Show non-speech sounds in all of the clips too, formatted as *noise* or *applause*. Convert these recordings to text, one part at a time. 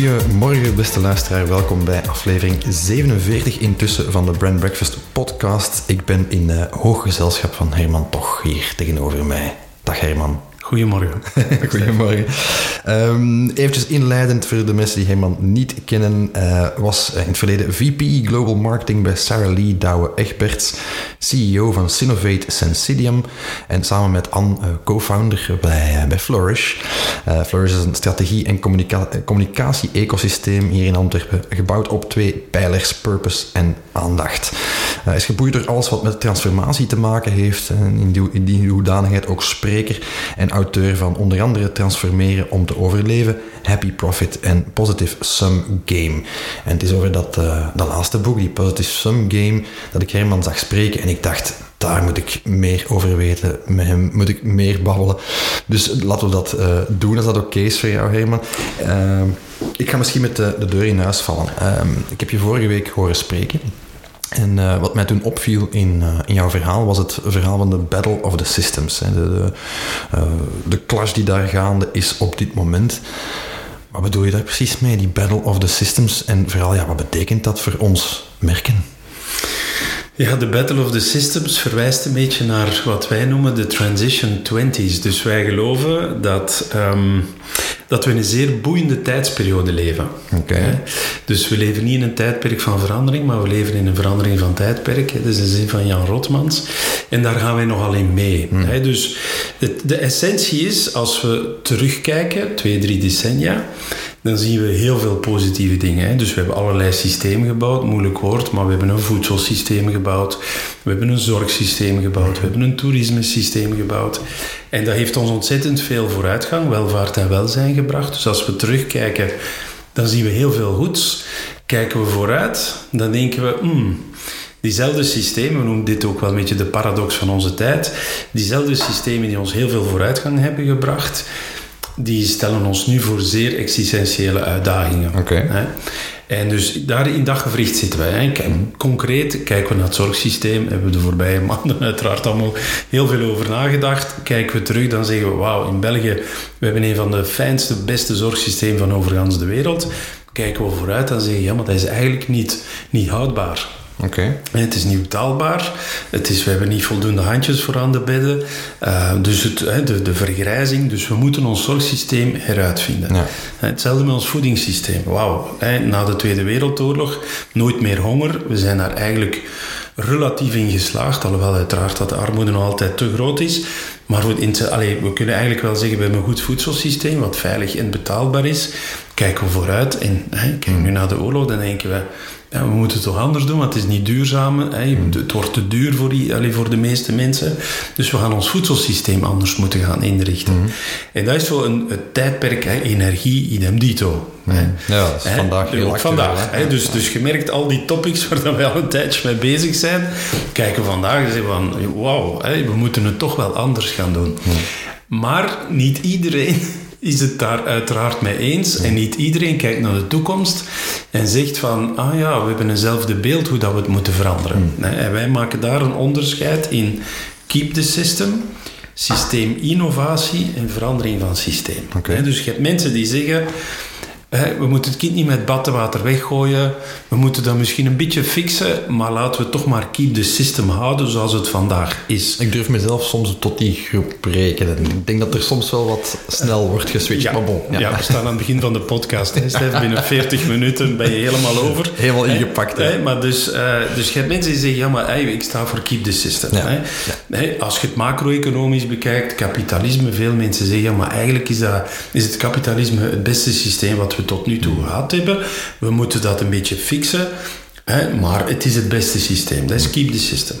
Goedemorgen, beste luisteraar. Welkom bij aflevering 47 intussen van de Brand Breakfast podcast. Ik ben in uh, hoog gezelschap van Herman Toch hier tegenover mij. Dag Herman. Goedemorgen. *laughs* Goedemorgen. Um, eventjes inleidend voor de mensen die helemaal niet kennen, uh, was in het verleden VP Global Marketing bij Sarah Lee Douwe Egberts, CEO van Synovate Sensidium en samen met Anne uh, co-founder bij, bij Flourish. Flourish is een strategie- en communica communicatie-ecosysteem hier in Antwerpen, gebouwd op twee pijlers, purpose en aandacht. Hij is geboeid door alles wat met transformatie te maken heeft en in die, in die hoedanigheid ook spreker en auteur van onder andere Transformeren om te overleven, Happy Profit en Positive Sum Game. En het is over dat, uh, dat laatste boek, die Positive Sum Game, dat ik Herman zag spreken en ik dacht, daar moet ik meer over weten. Met hem moet ik meer babbelen. Dus laten we dat uh, doen als dat oké is voor jou, Herman. Uh, ik ga misschien met de, de deur in huis vallen. ik heb je vorige week horen spreken. En uh, wat mij toen opviel in, uh, in jouw verhaal was het verhaal van de Battle of the Systems. Hè. De, uh, de clash die daar gaande is op dit moment. Wat bedoel je daar precies mee, die Battle of the Systems? En vooral, ja, wat betekent dat voor ons merken? Ja, de Battle of the Systems verwijst een beetje naar wat wij noemen de Transition 20s. Dus wij geloven dat, um, dat we in een zeer boeiende tijdsperiode leven. Okay. Dus we leven niet in een tijdperk van verandering, maar we leven in een verandering van tijdperk. Dat is de zin van Jan Rotmans. En daar gaan wij nogal in mee. Hmm. Dus de, de essentie is, als we terugkijken, twee, drie decennia dan zien we heel veel positieve dingen. Hè. Dus we hebben allerlei systemen gebouwd, moeilijk woord, maar we hebben een voedselsysteem gebouwd, we hebben een zorgsysteem gebouwd, we hebben een toerismesysteem gebouwd. En dat heeft ons ontzettend veel vooruitgang, welvaart en welzijn gebracht. Dus als we terugkijken, dan zien we heel veel goeds. Kijken we vooruit, dan denken we, hmm, diezelfde systemen, we noemen dit ook wel een beetje de paradox van onze tijd, diezelfde systemen die ons heel veel vooruitgang hebben gebracht, die stellen ons nu voor zeer existentiële uitdagingen. Okay. En dus daar in dat gewricht zitten wij. Hè. Kijk, concreet kijken we naar het zorgsysteem. Hebben we de voorbije *laughs* maanden uiteraard allemaal heel veel over nagedacht. Kijken we terug, dan zeggen we: wauw, in België we hebben een van de fijnste, beste zorgsystemen van overgans de wereld. Kijken we vooruit, dan zeggen we: ja, maar dat is eigenlijk niet, niet houdbaar. Okay. Het is niet betaalbaar. Het is, we hebben niet voldoende handjes voor aan de bedden. Uh, dus het, de, de vergrijzing. Dus we moeten ons zorgsysteem heruitvinden. Ja. Hetzelfde met ons voedingssysteem. Wauw. Na de Tweede Wereldoorlog nooit meer honger. We zijn daar eigenlijk relatief in geslaagd. Alhoewel uiteraard dat de armoede nog altijd te groot is. Maar in, allee, we kunnen eigenlijk wel zeggen, we hebben een goed voedselsysteem, wat veilig en betaalbaar is. Kijken we vooruit en hè, kijken nu naar de oorlog, dan denken we, ja, we moeten het toch anders doen, want het is niet duurzaam. Hè. Het wordt te duur voor, die, voor de meeste mensen. Dus we gaan ons voedselsysteem anders moeten gaan inrichten. Mm. En dat is zo een, het tijdperk hè, energie idem dito. Mm. Ja, dat is hè. vandaag heel Ook vandaag. Hè. Dus, dus je merkt al die topics waar we al een tijdje mee bezig zijn. Kijken vandaag en zeggen van, wauw, we moeten het toch wel anders gaan doen. Mm. Maar niet iedereen is het daar uiteraard mee eens. En niet iedereen kijkt naar de toekomst en zegt van, ah ja, we hebben eenzelfde beeld hoe dat we het moeten veranderen. Hmm. En wij maken daar een onderscheid in keep the system, systeem innovatie en verandering van systeem. Okay. Dus je hebt mensen die zeggen, we moeten het kind niet met badwater weggooien. We moeten dat misschien een beetje fixen, maar laten we toch maar keep the system houden zoals het vandaag is. Ik durf mezelf soms tot die groep rekenen. Ik denk dat er soms wel wat snel wordt geswitcht. Ja, maar bon, ja. ja, we staan aan het begin van de podcast. Hè. Binnen 40 minuten ben je helemaal over. Helemaal ingepakt. Hè, maar dus, uh, dus je hebt mensen die zeggen, ja, maar ik sta voor keep the system. Ja. Hè. Als je het macro-economisch bekijkt, kapitalisme, veel mensen zeggen, ja, maar eigenlijk is, dat, is het kapitalisme het beste systeem wat we tot nu toe gehad hebben. We moeten dat een beetje fixen, hè, maar het is het beste systeem. Dat keep the system.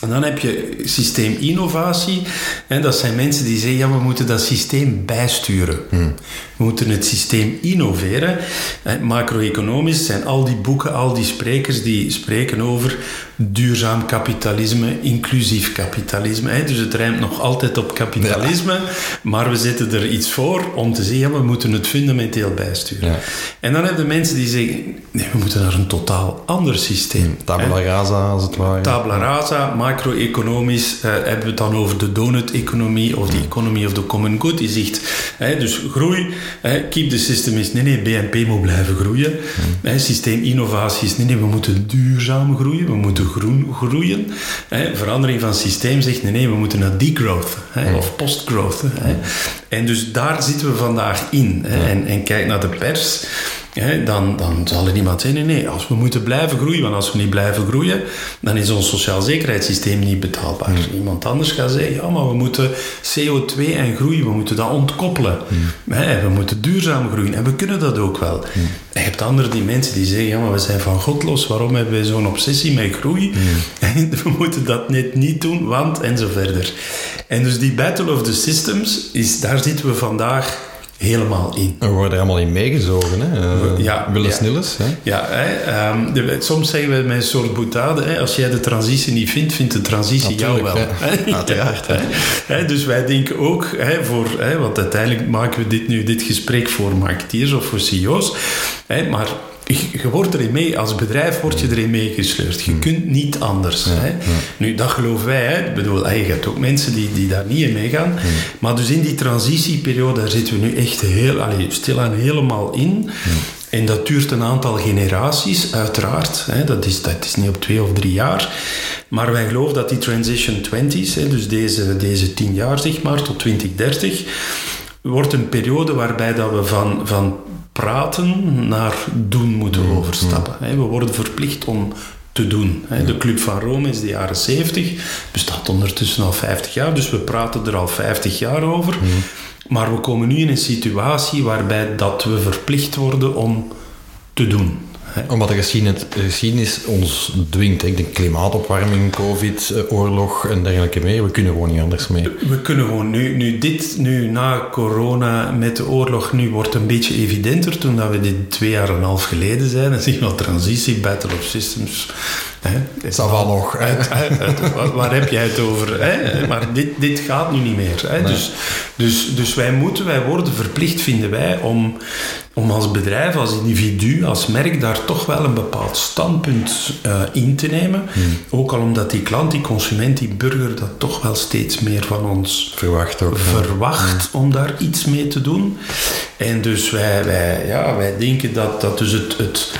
En dan heb je systeeminnovatie. En dat zijn mensen die zeggen, ja, we moeten dat systeem bijsturen. We moeten het systeem innoveren. En macro-economisch zijn al die boeken, al die sprekers die spreken over duurzaam kapitalisme, inclusief kapitalisme. Dus het rijmt nog altijd op kapitalisme, maar we zetten er iets voor om te zeggen, we moeten het fundamenteel bijsturen. Ja. En dan heb je mensen die zeggen, nee, we moeten naar een totaal ander systeem. Tabula rasa, als het ware. Tabula rasa, macro-economisch, eh, hebben we het dan over de donut-economie of de economy of the common good. Die zegt, hè, dus groei, keep the system is, nee, nee, BNP moet blijven groeien. Hè, systeeminnovatie is, nee, nee, we moeten duurzaam groeien, we moeten groen groeien. Hè, verandering van systeem zegt, nee, nee, we moeten naar degrowth hè, of postgrowth. Hè. En dus daar zitten we vandaag in. Hè. En, en kijk naar de pers. Hè, dan, dan zal er iemand zeggen, nee, nee, als we moeten blijven groeien, want als we niet blijven groeien, dan is ons sociaal zekerheidssysteem niet betaalbaar. Iemand anders gaat zeggen, ja, maar we moeten CO2 en groei, we moeten dat ontkoppelen. Hè, we moeten duurzaam groeien en we kunnen dat ook wel. En je hebt andere die mensen die zeggen, ja, maar we zijn van God los, waarom hebben wij zo'n obsessie met groei? En *laughs* we moeten dat net niet doen, want en zo verder. En dus die battle of the systems, is, daar zitten we vandaag helemaal in. We worden er allemaal in meegezogen, hè? Uh, Ja, snilles, hè? Ja, hè, ehm, de- soms zeggen we met een soort boetade, hè, als jij de transitie niet vindt, vindt de transitie jou wel. Hè. *laughs* Uiteraard, Ja. Hè, dus wij denken ook, hè, voor, hè, want uiteindelijk maken we dit nu, dit gesprek voor marketeers of voor CEO's, hè, maar je, wordt erin mee, als bedrijf word je erin meegesleurd. Je kunt niet anders. hè. Nu, dat geloven wij. Hè. Ik bedoel, je hebt ook mensen die, die daar niet in meegaan. Maar dus in die transitieperiode, daar zitten we nu echt heel, allee, stilaan helemaal in. En dat duurt een aantal generaties, uiteraard. Hè. Dat, is, dat is niet op twee of drie jaar. Maar wij geloven dat die transition 20s, hè, dus deze, deze tien jaar zeg maar, tot 2030, wordt een periode waarbij dat we van, van praten naar doen moeten overstappen. hè. We worden verplicht om te doen. hè. De Club van Rome is de jaren 70, bestaat ondertussen al 50 jaar, dus we praten er al 50 jaar over. Maar we komen nu in een situatie waarbij dat we verplicht worden om te doen. Omdat de geschiedenis, de geschiedenis ons dwingt. Ik denk klimaatopwarming, covid, eh, oorlog en dergelijke meer. We kunnen gewoon niet anders mee. We kunnen gewoon nu, nu dit, nu na corona met de oorlog, nu wordt een beetje evidenter. Toen dat we dit twee jaar en een half geleden zijn, dan zie je wel transitie, battle of systems. Hè. Ça va nog. waar, waar heb jij het over? Hè? Maar dit, dit gaat nu niet meer. Hè? Dus, dus, dus wij moeten, wij worden verplicht, vinden wij, om, om als bedrijf, als individu, als merk, daar toch wel een bepaald standpunt eh, in te nemen. Ook al omdat die klant, die consument, die burger, dat toch wel steeds meer van ons Verwacht ook. ja. verwacht om daar iets mee te doen. En dus wij, wij, ja, wij denken dat, dat dus het, het,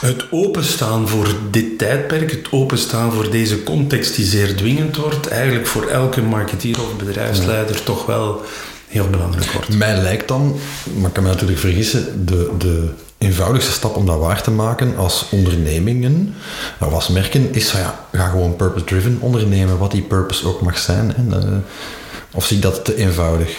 het openstaan voor dit tijdperk, het openstaan voor deze context die zeer dwingend wordt, eigenlijk voor elke marketeer of bedrijfsleider toch wel heel belangrijk wordt. Mij lijkt dan, maar ik kan me natuurlijk vergissen, de, de eenvoudigste stap om dat waar te maken als ondernemingen, of als merken, is van ja, ga gewoon purpose-driven ondernemen, wat die purpose ook mag zijn. En, eh, of zie ik dat te eenvoudig?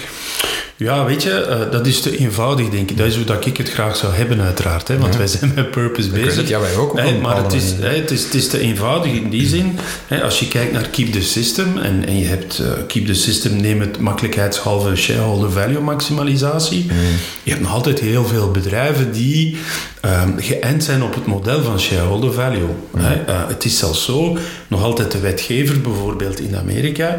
Ja, weet je, eh, dat is te eenvoudig, denk ik. Dat is hoe dat ik het graag zou hebben, uiteraard. Hè? Want wij zijn met purpose bezig. het, ja, wij ook op maar het is, het, is, het is te eenvoudig in die zin. Als je kijkt naar Keep the System en, en je hebt eh, Keep the System, neem het makkelijkheidshalve shareholder value maximalisatie. Mm. Je hebt nog altijd heel veel bedrijven die ehm, geënt zijn op het model van shareholder value. Mm. Eh, het is zelfs zo, nog altijd de wetgever, bijvoorbeeld in Amerika,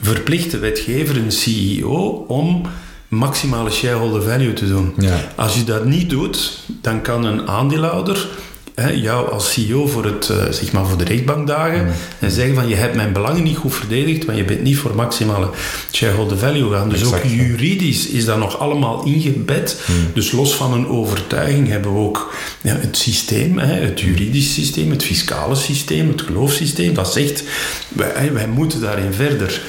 verplicht de wetgever een CEO om maximale shareholder value te doen. Ja. Als je dat niet doet, dan kan een aandeelhouder hè, jou als CEO voor, het, eh, zeg maar voor de rechtbank dagen en zeggen van je hebt mijn belangen niet goed verdedigd, want je bent niet voor maximale shareholder value gegaan. Dus Exact, ook juridisch is dat nog allemaal ingebed. Dus los van een overtuiging hebben we ook ja, het systeem, hè, het juridisch systeem, het fiscale systeem, het geloofssysteem, dat zegt wij, wij moeten daarin verder.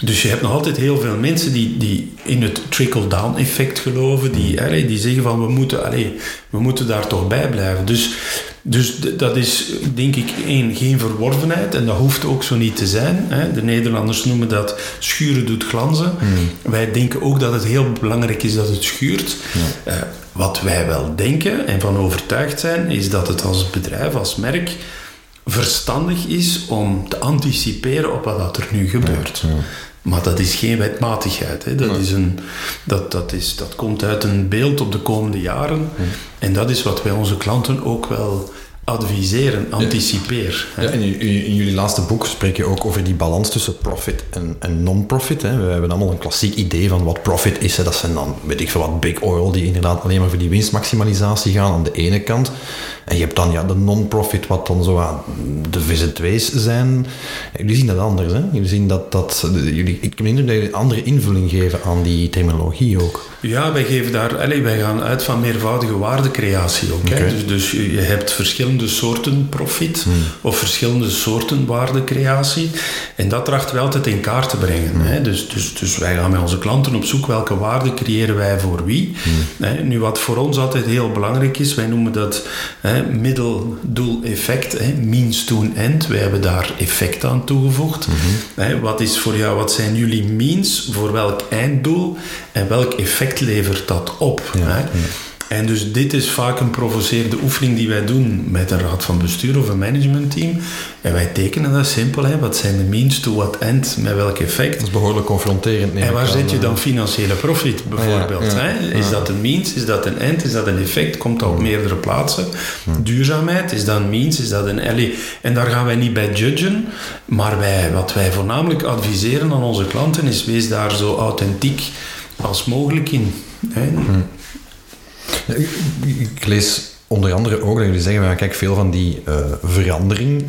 Dus je hebt nog altijd heel veel mensen die, die in het trickle-down effect geloven, die, allee, die zeggen van we moeten, allee, we moeten daar toch bij blijven. Dus, dus dat is denk ik één, geen verworvenheid en dat hoeft ook zo niet te zijn. Hè. De Nederlanders noemen dat schuren doet glanzen. Wij denken ook dat het heel belangrijk is dat het schuurt. Eh, wat wij wel denken en van overtuigd zijn, is dat het als bedrijf, als merk, verstandig is om te anticiperen op wat er nu gebeurt. Maar dat is geen wetmatigheid. Hè. Dat, is een, dat, dat, is, dat komt uit een beeld op de komende jaren. En dat is wat wij onze klanten ook wel adviseren, anticipeer. Ja, in, in, jullie laatste boek spreek je ook over die balans tussen profit en, en non-profit. We hebben allemaal een klassiek idee van wat profit is. Hè. Dat zijn dan, weet ik veel wat, big oil, die inderdaad alleen maar voor die winstmaximalisatie gaan aan de ene kant. En je hebt dan ja, de non-profit, wat dan zo aan de VZ2's zijn. Jullie zien dat anders, hè? Jullie zien dat, dat jullie, ik heb dat jullie een andere invulling geven aan die terminologie ook. Ja, wij geven daar, allez, wij gaan uit van meervoudige waardecreatie ook. Dus, dus je hebt verschillende soorten profit hmm. of verschillende soorten waardecreatie. En dat trachten we altijd in kaart te brengen. Hmm. Hè? Dus, dus, dus wij gaan met onze klanten op zoek welke waarde creëren wij voor wie. Hmm. Hè? Nu, wat voor ons altijd heel belangrijk is, wij noemen dat hè, middeldoel-effect, hè? means to end. Wij hebben daar effect aan toegevoegd. Hè? Wat is voor jou, wat zijn jullie means voor welk einddoel en welk effect levert dat op. hè? En dus dit is vaak een provocerende oefening die wij doen met een raad van bestuur of een managementteam. En wij tekenen dat simpel. Hè. Wat zijn de means to what end, met welk effect. Dat is behoorlijk confronterend. En waar zet je dan financiële profit bijvoorbeeld? Hè? Is dat een means, is dat een end, is dat een effect? Komt dat op meerdere plaatsen? Duurzaamheid, is dat een means, is dat een LE? En daar gaan wij niet bij judgen. Maar wij, wat wij voornamelijk adviseren aan onze klanten is wees daar zo authentiek als mogelijk in. Hè? Ik lees onder andere ook dat jullie zeggen, kijk, veel van die uh, verandering,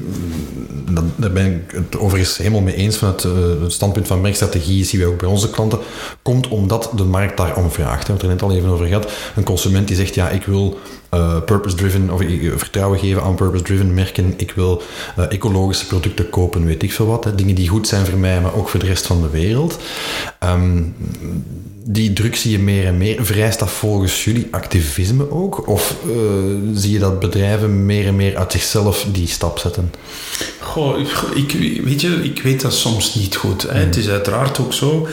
dat, daar ben ik het overigens helemaal mee eens van het, uh, het standpunt van merkstrategie, zien wij ook bij onze klanten, komt omdat de markt daarom vraagt. We hebben het er net al even over gehad. Een consument die zegt, ja, ik wil uh, purpose-driven, of vertrouwen geven aan purpose-driven merken, ik wil ecologische producten kopen, weet ik veel wat. Dingen die goed zijn voor mij, maar ook voor de rest van de wereld. Um, die druk zie je meer en meer. Vereist dat volgens jullie activisme ook? Of uh, zie je dat bedrijven meer en meer uit zichzelf die stap zetten? Goh, ik, weet je, ik weet dat soms niet goed. Hè. Het is uiteraard ook zo.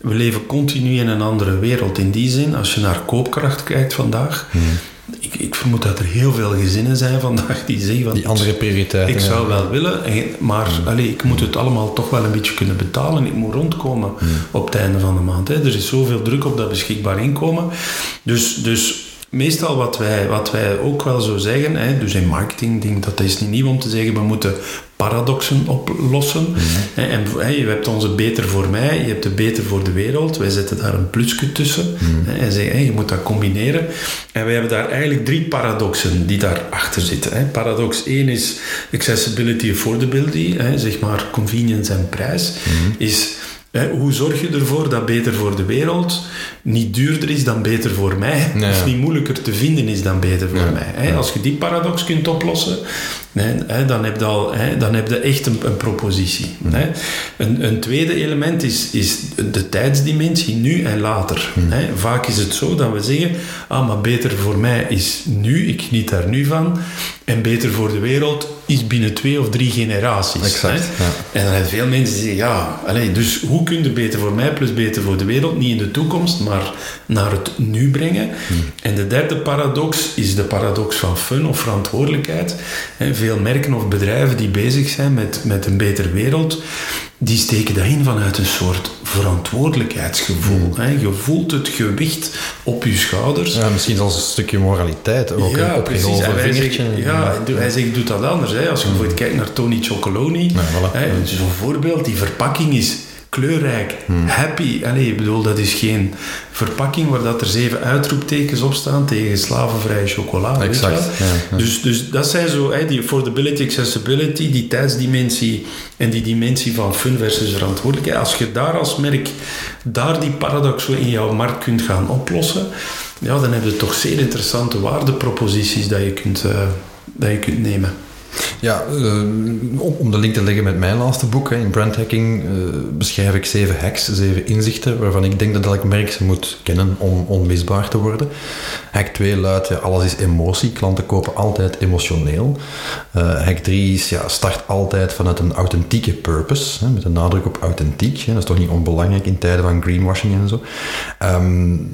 We leven continu in een andere wereld. In die zin, als je naar koopkracht kijkt vandaag, hmm ik, ik, vermoed dat er heel veel gezinnen zijn vandaag die zeggen van... Die andere prioriteiten. Ik zou wel willen, maar mm. allez, ik moet het allemaal toch wel een beetje kunnen betalen. Ik moet rondkomen mm. op het einde van de maand. Hè. Er is zoveel druk op dat beschikbaar inkomen. Dus, dus meestal wat wij, wat wij ook wel zo zeggen, hè, dus in marketing, denk dat is niet nieuw om te zeggen, we moeten paradoxen oplossen. Mm En je hebt onze beter voor mij, je hebt de beter voor de wereld. Wij zetten daar een plusje tussen mhm. en zeggen, je moet dat combineren. En wij hebben daar eigenlijk drie paradoxen die daarachter zitten. Hè. Paradox 1 is accessibility, affordability, hè, zeg maar convenience en prijs, mhm. is hoe zorg je ervoor dat beter voor de wereld niet duurder is dan beter voor mij, of niet moeilijker te vinden is dan beter voor mij? Als je die paradox kunt oplossen, dan, heb je al, dan heb je echt een, een propositie. Een, een, tweede element is, is de tijdsdimensie, nu en later. Vaak is het zo dat we zeggen, ah, maar beter voor mij is nu, ik geniet daar nu van, en beter voor de wereld is binnen twee of drie generaties. Exact, ja. En dan hebben veel mensen die zeggen, ja, allez, dus hoe kun je beter voor mij plus beter voor de wereld, niet in de toekomst, maar naar het nu brengen. Hmm. En de derde paradox is de paradox van fun of verantwoordelijkheid. Veel merken of bedrijven die bezig zijn met, met een betere wereld, die steken dat in vanuit een soort verantwoordelijkheidsgevoel. Mm. Hè. Je voelt het gewicht op je schouders. Ja, misschien zelfs een stukje moraliteit. Ook ja, precies. En wij zeggen, ja, ja, hij zegt, doet dat anders. Hè. Als je mm. bijvoorbeeld kijkt naar Tony Chocoloni, ja, voilà. zo'n voorbeeld, die verpakking is kleurrijk, hmm. happy. Allee, ik bedoel, dat is geen verpakking waar dat er zeven uitroeptekens op staan tegen slavenvrije chocola. Exact. Ja, Dus, dus dat zijn zo, hè, die affordability, accessibility, die tijdsdimensie en die dimensie van fun versus verantwoordelijkheid. Als je daar als merk, daar die paradox in jouw markt kunt gaan oplossen, ja, dan heb je toch zeer interessante waardeproposities dat je kunt, uh, dat je kunt nemen. Ja, uh, om de link te leggen met mijn laatste boek, in brandhacking, uh, beschrijf ik zeven hacks, zeven inzichten, waarvan ik denk dat elk merk ze moet kennen om onmisbaar te worden. Hack 2 luidt, ja, alles is emotie, klanten kopen altijd emotioneel. Uh, hack 3 is, ja, start altijd vanuit een authentieke purpose, hè, met een nadruk op authentiek. Hè, dat is toch niet onbelangrijk in tijden van greenwashing en zo. Um,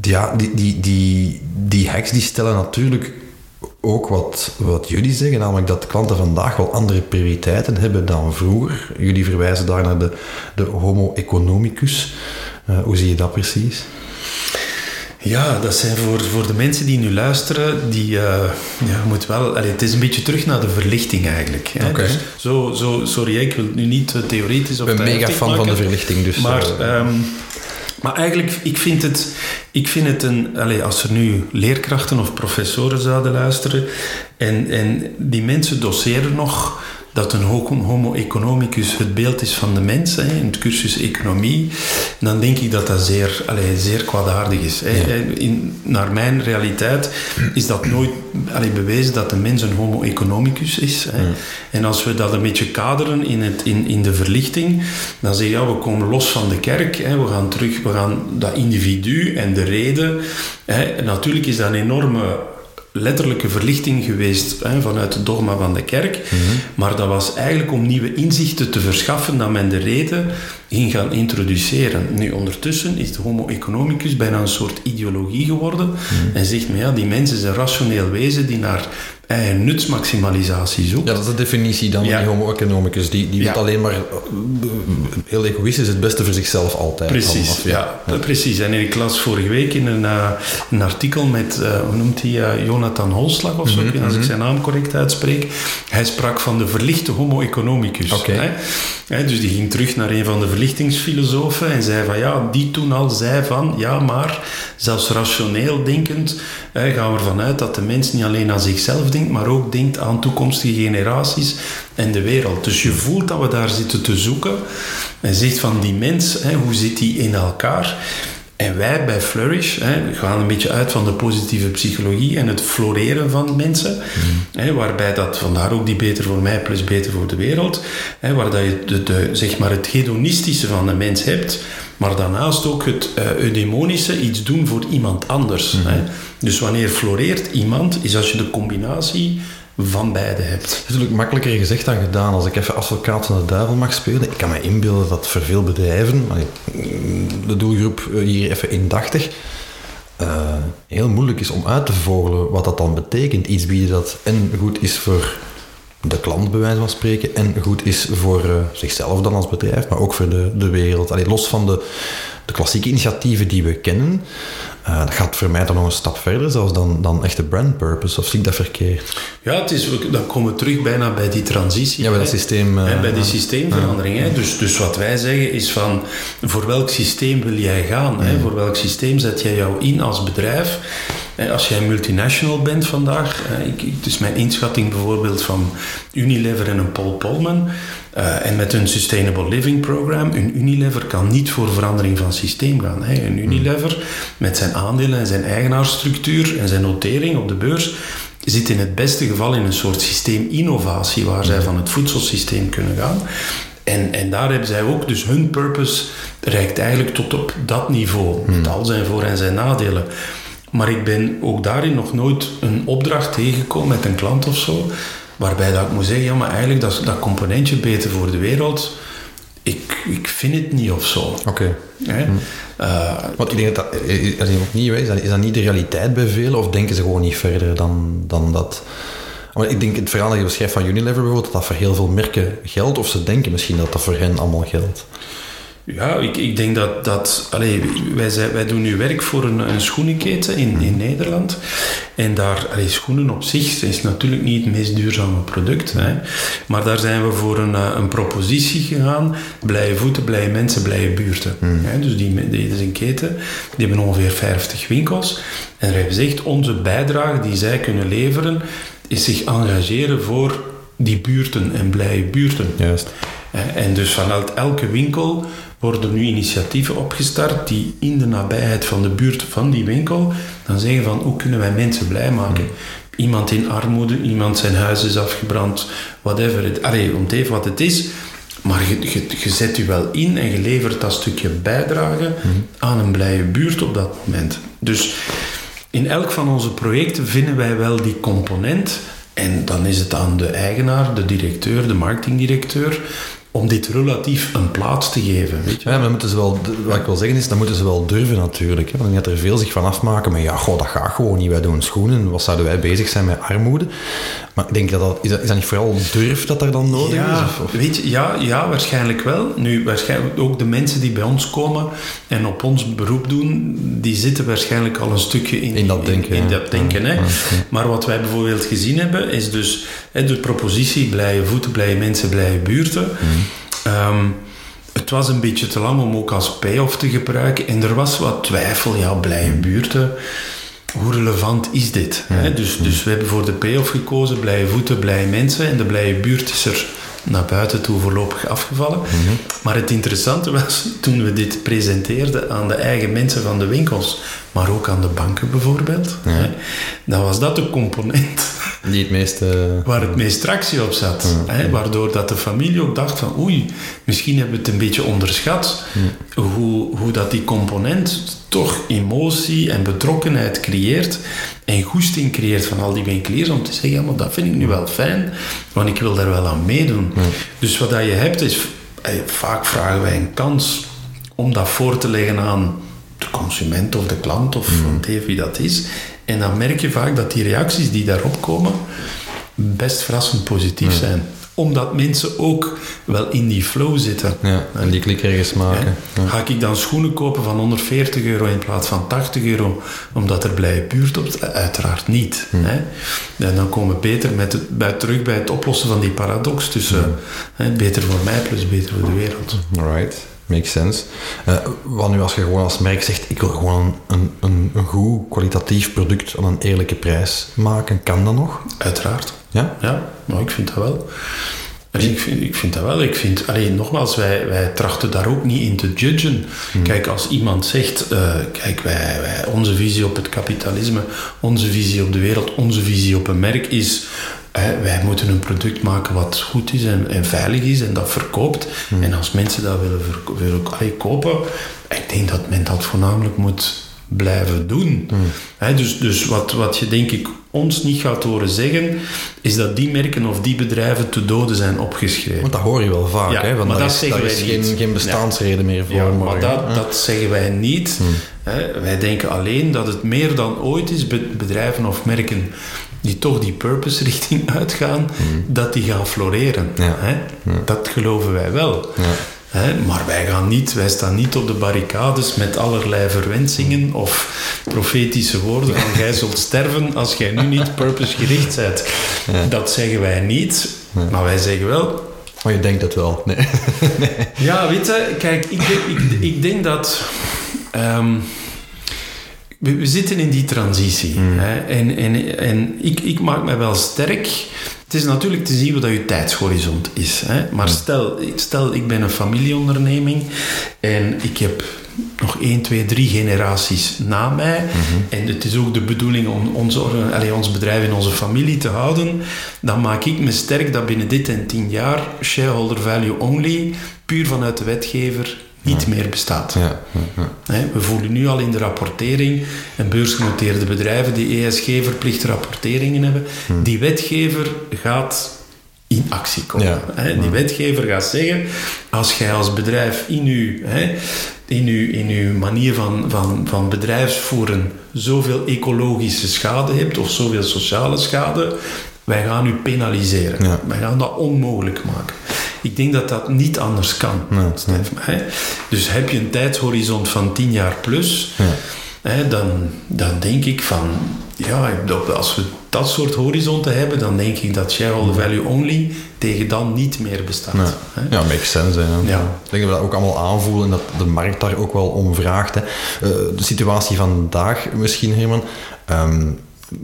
ja, die, die, die, die hacks die stellen natuurlijk ook wat, wat jullie zeggen, namelijk dat klanten vandaag wel andere prioriteiten hebben dan vroeger. Jullie verwijzen daar naar de, de homo economicus. Uh, hoe zie je dat precies? Ja, dat zijn voor, voor de mensen die nu luisteren, die uh, ja, moet wel. Allee, het is een beetje terug naar de verlichting eigenlijk. Hè? Okay. Dus zo, zo, sorry, ik wil nu niet theoretisch of. Ik ben mega fan maken, van de verlichting, dus. Maar, uh, um, maar eigenlijk, ik vind het, ik vind het een. Allez, als er nu leerkrachten of professoren zouden luisteren en, en die mensen doseren nog dat een homo economicus het beeld is van de mens, hè, in het cursus economie, dan denk ik dat dat zeer, allez, zeer kwaadaardig is. Hè. Ja. In, naar mijn realiteit is dat nooit allez, bewezen dat de mens een homo economicus is. Hè. Ja. En als we dat een beetje kaderen in, het, in, in de verlichting, dan zeg je, ja, we komen los van de kerk, hè, we gaan terug, we gaan dat individu en de reden. Hè. Natuurlijk is dat een enorme letterlijke verlichting geweest hè, vanuit het dogma van de kerk. Mm -hmm. Maar dat was eigenlijk om nieuwe inzichten te verschaffen dat men de reden ging gaan introduceren. Nu, ondertussen is de homo economicus bijna een soort ideologie geworden mm -hmm. en zegt men ja, die mens is een rationeel wezen die naar eigen nutsmaximalisatie zoekt. Ja, dat is de definitie dan ja. van die homo economicus. Die, die ja. weet alleen maar heel egoïstisch het beste voor zichzelf altijd. Precies, ja. ja. precies. En ik las vorige week in een, uh, een artikel met, uh, hoe noemt hij, uh, Jonathan Holslag of zo, mm -hmm, als ik zijn naam correct uitspreek. Hij sprak van de verlichte homo economicus. Okay. Hè? Hè, dus die ging terug naar een van de verlichtingsfilosofen en zei van ja, die toen al zei van ja, maar zelfs rationeel denkend gaan we ervan uit dat de mens niet alleen aan zichzelf denkt, maar ook denkt aan toekomstige generaties en de wereld. Dus je voelt dat we daar zitten te zoeken en zegt van die mens, hoe zit die in elkaar? En wij bij Flourish hè, we gaan een beetje uit van de positieve psychologie en het floreren van mensen. Mm. Hè, waarbij dat, vandaar ook die beter voor mij plus beter voor de wereld. Hè, waar dat je de, de, zeg maar het hedonistische van de mens hebt. Maar daarnaast ook het uh, eudemonische, iets doen voor iemand anders. Mm. Hè. Dus wanneer floreert iemand, is als je de combinatie van beide hebt. Het is natuurlijk makkelijker gezegd dan gedaan. Als ik even advocaat van de duivel mag spelen, ik kan me inbeelden dat voor veel bedrijven, de doelgroep hier even indachtig, uh, heel moeilijk is om uit te vogelen wat dat dan betekent. Iets bieden dat en goed is voor de klant, bij wijze van spreken, en goed is voor uh, zichzelf dan als bedrijf, maar ook voor de, de wereld. Allee, los van de, de klassieke initiatieven die we kennen, uh, dat gaat voor mij dan nog een stap verder, zelfs dan, dan echte brand purpose, of zie ik dat verkeerd? Ja, het is, dan komen we terug bijna bij die transitie. Ja, bij dat systeem. Uh, bij die systeemverandering. Hè? Dus, dus wat wij zeggen is van, voor welk systeem wil jij gaan? Hè? Voor welk systeem zet jij jou in als bedrijf? Als jij multinational bent vandaag, ik, ik, dus mijn inschatting bijvoorbeeld van Unilever en een Paul Polman, uh, en met een Sustainable Living Program, een Unilever kan niet voor verandering van systeem gaan. Hè. Een Unilever met zijn aandelen en zijn eigenaarsstructuur en zijn notering op de beurs zit in het beste geval in een soort systeeminnovatie waar zij van het voedselsysteem kunnen gaan. En, en daar hebben zij ook, dus hun purpose reikt eigenlijk tot op dat niveau, met al zijn voor- en zijn nadelen. Maar ik ben ook daarin nog nooit een opdracht tegengekomen met een klant of zo, waarbij dat ik moet zeggen, ja, maar eigenlijk dat, dat componentje beter voor de wereld, ik, ik vind het niet of zo. Oké. Okay. Hm. Uh, Want ik denk dat dat, is opnieuw is, dat, is dat niet de realiteit bij velen, of denken ze gewoon niet verder dan, dan dat? Maar ik denk het verhaal dat je beschrijft van Unilever bijvoorbeeld, dat dat voor heel veel merken geldt, of ze denken misschien dat dat voor hen allemaal geldt. Ja, ik, ik denk dat... dat allez, wij, zijn, wij doen nu werk voor een, een schoenenketen in, in Nederland. En daar, allez, schoenen op zich is natuurlijk niet het meest duurzame product. Hè. Maar daar zijn we voor een, een propositie gegaan. Blije voeten, blije mensen, blije buurten. Hmm. Hè. Dus die, die, dat is een keten. Die hebben ongeveer 50 winkels. En we hebben gezegd, onze bijdrage die zij kunnen leveren, is zich engageren voor die buurten en blije buurten. Juist. En dus vanuit elke winkel worden nu initiatieven opgestart die in de nabijheid van de buurt van die winkel dan zeggen van hoe kunnen wij mensen blij maken. Iemand in armoede, iemand zijn huis is afgebrand, whatever. Allee, om even wat het is. Maar je, je, je zet je wel in en je levert dat stukje bijdrage mm. aan een blije buurt op dat moment. Dus in elk van onze projecten vinden wij wel die component. En dan is het aan de eigenaar, de directeur, de marketingdirecteur, om dit relatief een plaats te geven. Weet je? Ja, maar moeten ze wel, wat ik wil zeggen is, dan moeten ze wel durven natuurlijk. Hè. Want gaat er veel zich van afmaken. Maar ja, goh, dat gaat gewoon niet. Wij doen schoenen. Wat zouden wij bezig zijn met armoede? Maar ik denk dat dat, is dat, is dat niet vooral durf dat er dan nodig ja, is? Of, of? Weet je, ja, ja, waarschijnlijk wel. Nu, waarschijnlijk ook de mensen die bij ons komen en op ons beroep doen, die zitten waarschijnlijk al een stukje in, In dat denken, In, dat denken hè. Maar wat wij bijvoorbeeld gezien hebben, is dus hè, de propositie blije voeten, blije mensen, blije buurten. Mhm. Ehm, het was een beetje te lang om ook als payoff te gebruiken. En er was wat twijfel, ja, blije buurten. Hoe relevant is dit? Hè? Dus, dus we hebben voor de payoff gekozen, blije voeten, blije mensen. En de blije buurt is er naar buiten toe voorlopig afgevallen. Maar het interessante was, toen we dit presenteerden aan de eigen mensen van de winkels, maar ook aan de banken bijvoorbeeld, hè, dan was dat de component Die het meeste... waar het meest tractie op zat. Hè, waardoor dat de familie ook dacht van oei, misschien hebben we het een beetje onderschat. Hoe, hoe dat die component toch emotie en betrokkenheid creëert en goesting creëert van al die winkeliers om te zeggen, ja, maar dat vind ik nu wel fijn, want ik wil daar wel aan meedoen. Dus wat dat je hebt is, eh, vaak vragen wij een kans om dat voor te leggen aan de consument of de klant of even wie dat is. En dan merk je vaak dat die reacties die daarop komen best verrassend positief zijn. Omdat mensen ook wel in die flow zitten. Ja, en die klik ergens maken. Ja. Ga ik dan schoenen kopen van 140 euro in plaats van 80 euro, omdat er blije buurt op? Uiteraard niet. Hè? En dan komen we beter met het, bij, terug bij het oplossen van die paradox tussen hè, beter voor mij plus beter voor de wereld. Alright, makes sense. Eh, wat nu als je gewoon als merk zegt, ik wil gewoon een, een, een goed kwalitatief product aan een eerlijke prijs maken, kan dat nog? Uiteraard. Ja? Ja, maar ik vind dat wel. Dus ik, vind, ik vind dat wel. Ik vind, alleen nogmaals, wij, wij trachten daar ook niet in te judgen. Kijk, als iemand zegt, eh, kijk, wij, wij, onze visie op het kapitalisme, onze visie op de wereld, onze visie op een merk is, wij moeten een product maken wat goed is en, en veilig is en dat verkoopt. En als mensen dat willen, willen kopen, ik denk dat men dat voornamelijk moet blijven doen. Hè, dus dus wat, wat je denk ik ons niet gaat horen zeggen, is dat die merken of die bedrijven te doden zijn opgeschreven. Want dat hoor je wel vaak, Ja, hè? Want maar daar dat is, zeggen wij is geen, niet. geen bestaansreden meer voor. Ja, maar dat, hè? dat zeggen wij niet. Hè. Wij denken alleen dat het meer dan ooit is, be- bedrijven of merken die toch die purpose richting *laughs* uitgaan, dat die gaan floreren. Ja. Hè. Dat geloven wij wel. Hè, maar wij gaan niet, wij staan niet op de barricades met allerlei verwensingen of profetische woorden van *laughs* jij zult sterven als jij nu niet purpose-gericht bent. Dat zeggen wij niet, maar wij zeggen wel, Maar je denkt het wel. Nee. *laughs* ja, weet je, kijk, ik denk, ik, ik denk dat. ehm, we, we zitten in die transitie. Hè, en en, en ik, ik maak me wel sterk. Het is natuurlijk te zien wat je tijdshorizont is. Hè. Maar stel, stel, ik ben een familieonderneming en ik heb nog 1, 2, 3 generaties na mij. En het is ook de bedoeling om orga- allee, ons bedrijf in onze familie te houden. Dan maak ik me sterk dat binnen dit en 10 jaar shareholder value only, puur vanuit de wetgever, niet meer bestaat. We voelen nu al in de rapportering en beursgenoteerde bedrijven die ESG-verplichte rapporteringen hebben. Die wetgever gaat in actie komen. Ja. Die wetgever gaat zeggen, als jij als bedrijf in uw, in uw, in uw manier van, van, van bedrijfsvoeren zoveel ecologische schade hebt of zoveel sociale schade, wij gaan u penaliseren. Ja. Wij gaan dat onmogelijk maken. Ik denk dat dat niet anders kan, Nee? Dus heb je een tijdshorizont van 10 jaar plus, hè, dan, dan denk ik van, ja, als we dat soort horizonten hebben, dan denk ik dat shareholder value only tegen dan niet meer bestaat. Ja, makes sense. Hè. Ja. Ik denk dat we dat ook allemaal aanvoelen, dat de markt daar ook wel om vraagt. Hè. Eh, de situatie van vandaag misschien, Herman. Ehm,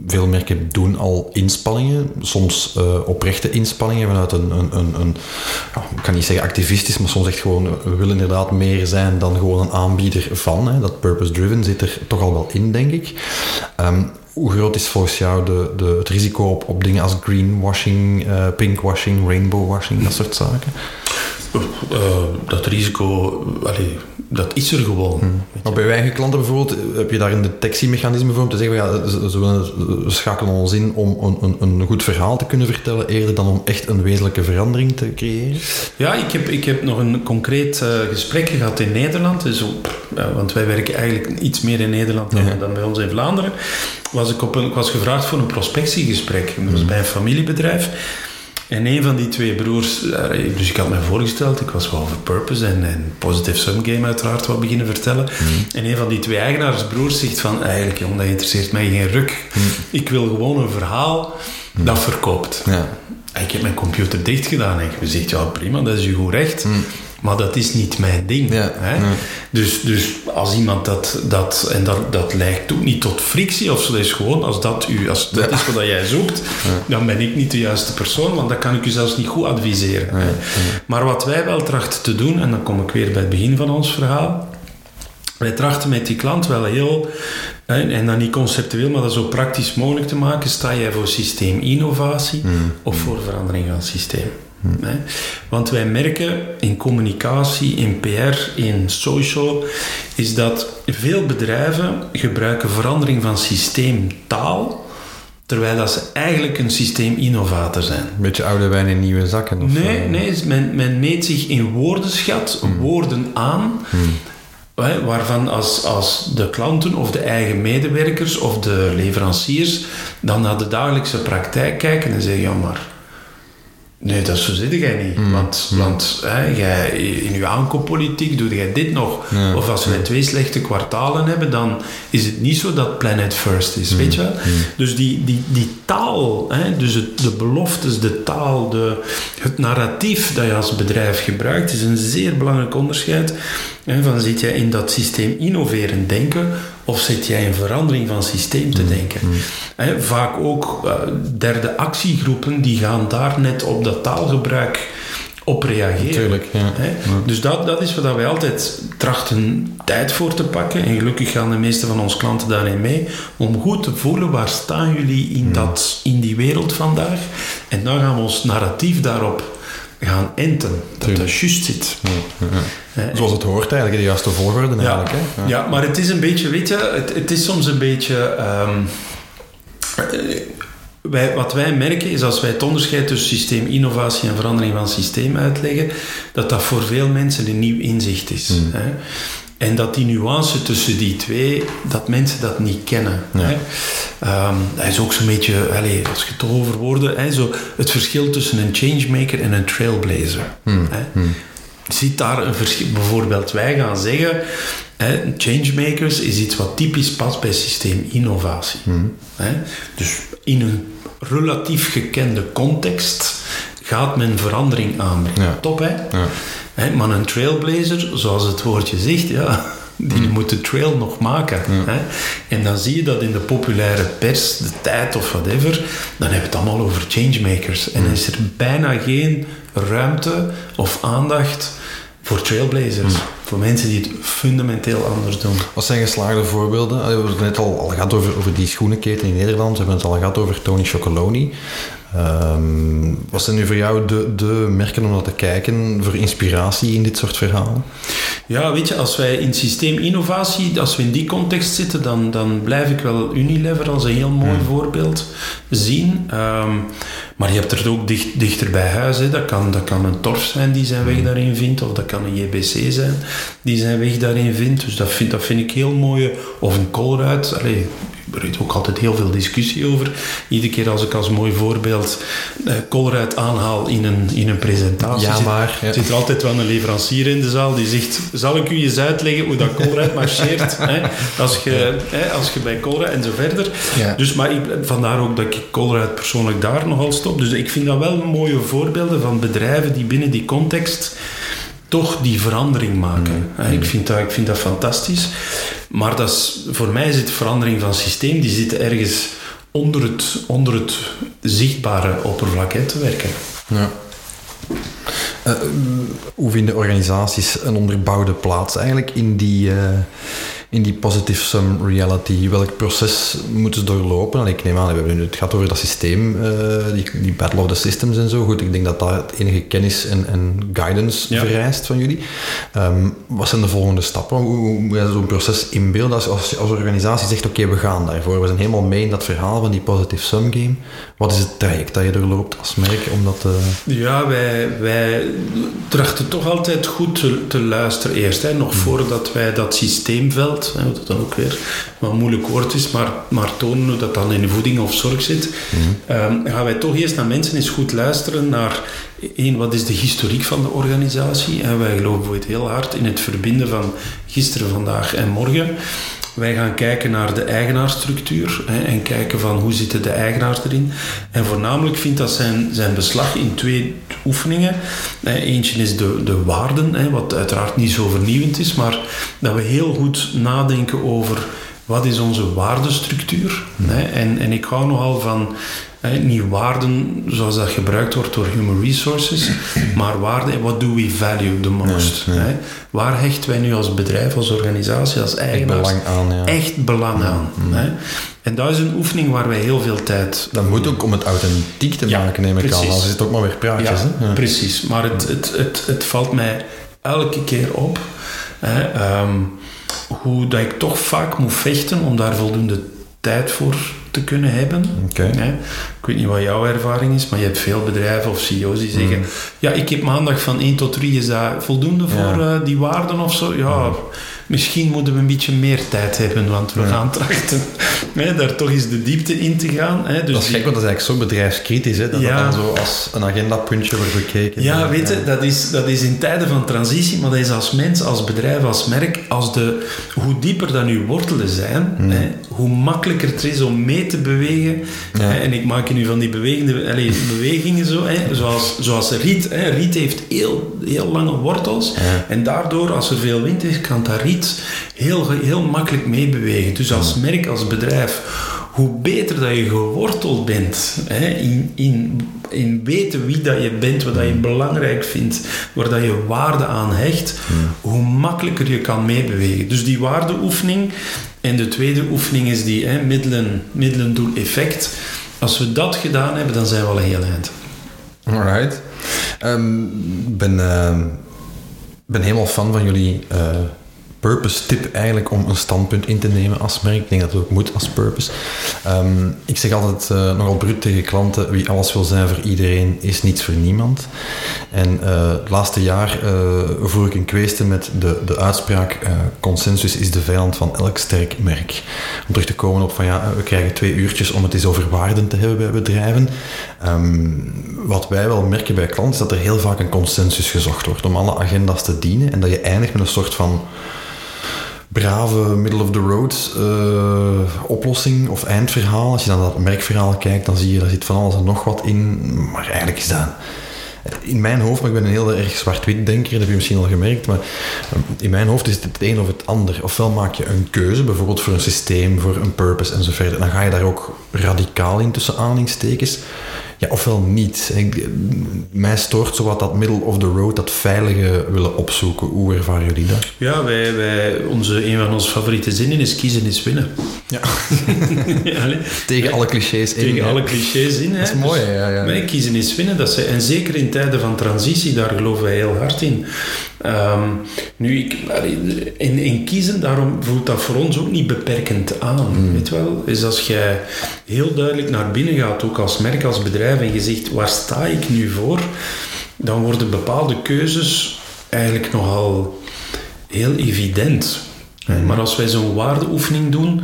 veel merken doen al inspanningen, soms eh, oprechte inspanningen vanuit een, een, een, een ja, ik kan niet zeggen activistisch, maar soms echt gewoon, eh, we willen inderdaad meer zijn dan gewoon een aanbieder van. Hè. Dat purpose-driven zit er toch al wel in, denk ik. Ehm, hoe groot is volgens jou de, de, het risico op, dingen als greenwashing, eh, pinkwashing, rainbowwashing, dat soort zaken? Dat risico, allee, dat is er gewoon. Hmm. Maar bij eigen klanten bijvoorbeeld, heb je daar een detectiemechanisme voor om te zeggen, ja, ze, ze, schakelen ons in om een, een, een, goed verhaal te kunnen vertellen, eerder dan om echt een wezenlijke verandering te creëren? Ja, ik heb, ik heb nog een concreet uh, gesprek gehad in Nederland. Dus, ja, want wij werken eigenlijk iets meer in Nederland dan, dan bij ons in Vlaanderen. Was ik, op een, ik was gevraagd voor een prospectiegesprek. Dat was hmm. bij een familiebedrijf. En een van die twee broers, eh, dus ik had mij voorgesteld, ik was wel over Purpose en, en Positive Sum Game uiteraard wat beginnen vertellen. Mm. En een van die twee eigenaarsbroers zegt van, eigenlijk jong, dat interesseert mij geen ruk. Mm. Ik wil gewoon een verhaal mm. dat verkoopt. Ja. Ik heb mijn computer dicht gedaan en je zegt, ja prima, dat is je goed recht. Maar dat is niet mijn ding. hè? Dus, dus als iemand dat, dat en dat, dat lijkt ook niet tot frictie of zo, is gewoon als dat, u, als dat is wat jij zoekt, dan ben ik niet de juiste persoon, want dan kan ik u zelfs niet goed adviseren. Maar wat wij wel trachten te doen, en dan kom ik weer bij het begin van ons verhaal, wij trachten met die klant wel heel, en dan niet conceptueel, maar dat zo praktisch mogelijk te maken. Sta jij voor systeeminnovatie mm. of voor verandering van systeem? Want wij merken in communicatie, in PR, in social, is dat veel bedrijven gebruiken verandering van systeemtaal, terwijl dat ze eigenlijk een systeeminnovator zijn. Een beetje oude wijn in nieuwe zakken? Of nee, nee men, men meet zich in woordenschat, hmm. woorden aan, hmm. waarvan als, als de klanten of de eigen medewerkers of de leveranciers dan naar de dagelijkse praktijk kijken en zeggen, ja maar Nee, dat zo zit jij niet. Mm. Want, mm. want hè, jij, in je aankooppolitiek doe jij dit nog. Of als we twee slechte kwartalen hebben, dan is het niet zo dat Planet First is. Weet je wel? Dus die, die, die taal, hè, dus het, de beloftes, de taal, de, het narratief dat je als bedrijf gebruikt, is een zeer belangrijk onderscheid. Hè, van zit jij in dat systeem innoverend denken of zit jij in verandering van systeem te denken? vaak ook uh, derde actiegroepen die gaan daar net op dat taalgebruik op reageren. Tuurlijk, ja. Dus dat, dat is wat wij altijd trachten tijd voor te pakken. En gelukkig gaan de meeste van onze klanten daarin mee. Om goed te voelen waar staan jullie in, dat, in die wereld vandaag. En dan gaan we ons narratief daarop gaan enten. Dat dat juist zit. Zoals het hoort eigenlijk, de juiste volgorde eigenlijk. Ja, hè? ja. maar het is een beetje, weet je, het, het is soms een beetje... Ehm, wij, wat wij merken is als wij het onderscheid tussen systeeminnovatie en verandering van systeem uitleggen, dat dat voor veel mensen een nieuw inzicht is. Hmm. Hè? En dat die nuance tussen die twee, dat mensen dat niet kennen. Hè? Um, dat is ook zo'n beetje, allez, als je het over woorden, hè, zo het verschil tussen een changemaker en een trailblazer. Hmm. Hè? Hmm. Ziet daar een verschil? Bijvoorbeeld, wij gaan zeggen, hè, changemakers is iets wat typisch past bij systeeminnovatie. Hmm. Hè? Dus in een relatief gekende context gaat men verandering aanbrengen. Top, hè? Ja. Hè? Maar een trailblazer, zoals het woordje zegt, ja, die mm. moet de trail nog maken. Hè? En dan zie je dat in de populaire pers, de tijd of whatever, dan hebben we het allemaal over changemakers. En dan is er bijna geen ruimte of aandacht voor trailblazers. Voor mensen die het fundamenteel anders doen. Wat zijn geslaagde voorbeelden? We hebben het net al, al gehad over, over die schoenenketen in Nederland. We hebben het al gehad over Tony Chocoloni. Um, wat zijn nu voor jou de, de merken om naar te kijken voor inspiratie in dit soort verhalen? Ja, weet je, als wij in systeeminnovatie, als we in die context zitten, dan, dan blijf ik wel Unilever als een heel mooi hmm. voorbeeld zien. Um, maar je hebt er ook dicht, dichter bij huis. Hè. Dat, kan, dat kan een Torf zijn die zijn weg hmm. daarin vindt, of dat kan een JBC zijn die zijn weg daarin vindt. Dus dat vind, dat vind ik heel mooi. Of een Colruyt. Allee, er is ook altijd heel veel discussie over. Iedere keer als ik als mooi voorbeeld uh, Colruyt aanhaal in een, in een presentatie, ja, maar, zit, zit, er altijd wel een leverancier in de zaal die zegt, zal ik u eens uitleggen hoe dat Colruyt marcheert? *laughs* hè? Als, je, hè, als je bij Colruyt en zo verder. Ja. Dus, maar ik, vandaar ook dat ik Colruyt persoonlijk daar nogal stop. Dus ik vind dat wel mooie voorbeelden van bedrijven die binnen die context toch die verandering maken. Mm. Ik, vind dat, ik vind dat fantastisch. Maar dat is, voor mij is het verandering van systeem, die zit ergens onder het, onder het zichtbare oppervlak te werken. Ja. Uh, hoe vinden organisaties een onderbouwde plaats eigenlijk in die, uh, in die positive sum reality? Welk proces moeten ze doorlopen? En ik neem aan, we hebben nu het gaat over dat systeem, uh, die, die battle of the systems en zo. Goed, ik denk dat dat enige kennis en, en guidance vereist van jullie. Um, wat zijn de volgende stappen? Hoe, hoe moet je zo'n proces inbeelden als, als, als organisatie zegt, oké, okay, we gaan daarvoor. We zijn helemaal mee in dat verhaal van die positive sum game. Wat is het traject dat je doorloopt als merk om dat te... Ja, wij, wij trachten toch altijd goed te, te luisteren eerst. Hè, nog mm. voordat wij dat systeemveld, hè, wat dan ook weer een moeilijk woord is, maar, maar tonen hoe dat dan in voeding of zorg zit, mm. um, gaan wij toch eerst naar mensen eens goed luisteren naar één, wat is de historiek van de organisatie? En wij geloven heel hard in het verbinden van gisteren, vandaag en morgen. Wij gaan kijken naar de eigenaarstructuur hè, en kijken van hoe zitten de eigenaars erin. En voornamelijk vindt dat zijn, zijn beslag in twee oefeningen. Eentje is de, de waarden, hè, wat uiteraard niet zo vernieuwend is, maar dat we heel goed nadenken over wat is onze waardestructuur. Hè, en, en ik hou nogal van niet waarden zoals dat gebruikt wordt door human resources, maar waarden, what do we value the most? Waar hechten wij nu als bedrijf, als organisatie, als eigenaars echt belang aan? Ja. Echt belang aan En dat is een oefening waar wij heel veel tijd... Dat moet ook om het authentiek te maken, neem ik aan. Als is het ook maar weer praatjes. Ja, precies. Maar het, het, het, het valt mij elke keer op hè, ehm, hoe dat ik toch vaak moet vechten om daar voldoende tijd voor te kunnen hebben. Ik weet niet wat jouw ervaring is, maar je hebt veel bedrijven of CEO's die zeggen: mm. Ja, ik heb maandag van 1 tot 3, is dat voldoende voor uh, die waarden of zo? Ja, mm misschien moeten we een beetje meer tijd hebben, want we gaan trachten hè, daar toch eens de diepte in te gaan. Hè. Dus dat is gek, want dat is eigenlijk zo bedrijfskritisch, hè, dat ja. dat dan zo als een agendapuntje wordt bekeken. Ja, weet je, dat is, dat is in tijden van transitie, maar dat is als mens, als bedrijf, als merk, als de, hoe dieper dan uw wortelen zijn, hmm. hè, hoe makkelijker het is om mee te bewegen. Hè, en ik maak nu van die bewegende, allez, bewegingen zo, hè, zoals, zoals riet. Hè. Riet heeft heel, heel lange wortels en daardoor, als er veel wind is, kan dat riet heel, heel makkelijk meebewegen. Dus als merk, als bedrijf, hoe beter dat je geworteld bent hè, in, in, in weten wie dat je bent, wat dat je belangrijk vindt, waar dat je waarde aan hecht, hoe makkelijker je kan meebewegen. Dus die waardeoefening. En de tweede oefening is die hè, middelen, middelen doen effect. Als we dat gedaan hebben, dan zijn we al een heel eind. Alright. Ik um, ben, uh, ben helemaal fan van jullie uh, purpose tip eigenlijk om een standpunt in te nemen als merk. Ik denk dat het ook moet als purpose. Ehm, ik zeg altijd uh, nogal bruut tegen klanten, wie alles wil zijn voor iedereen is niets voor niemand. En uh, het laatste jaar uh, voer ik een kwestie met de, de uitspraak consensus is de vijand van elk sterk merk. Om terug te komen op van ja, we krijgen twee uurtjes om het eens over waarden te hebben bij bedrijven. Ehm, wat wij wel merken bij klanten is dat er heel vaak een consensus gezocht wordt om alle agenda's te dienen en dat je eindigt met een soort van brave middle-of-the-road uh, oplossing of eindverhaal. Als je dan dat merkverhaal kijkt, dan zie je, daar zit van alles en nog wat in. Maar eigenlijk is dat... In mijn hoofd, maar ik ben een heel erg zwart-wit denker, dat heb je misschien al gemerkt, maar eh, in mijn hoofd is het het een of het ander. Ofwel maak je een keuze, bijvoorbeeld voor een systeem, voor een purpose en zo verder. Dan ga je daar ook radicaal in tussen aanhalingstekens. Ja, ofwel niet. Ik, mij stoort zo wat dat middle of the road, dat veilige willen opzoeken. Hoe ervaren jullie dat? Ja, wij, wij, onze, een van onze favoriete zinnen is kiezen is winnen. Ja. *laughs* Tegen alle clichés in. Tegen alle clichés in. Dat is mooi, dus ja. ja. Wij kiezen is winnen. Dat ze, en zeker in tijden van transitie, daar geloven wij heel hard in. Um, nu, ik, in, in, kiezen, daarom voelt dat voor ons ook niet beperkend aan. Mm. Weet wel? Is als jij heel duidelijk naar binnen gaat, ook als merk, als bedrijf, en je zegt, waar sta ik nu voor? Dan worden bepaalde keuzes eigenlijk nogal heel evident. Mm. Maar als wij zo'n waardeoefening doen,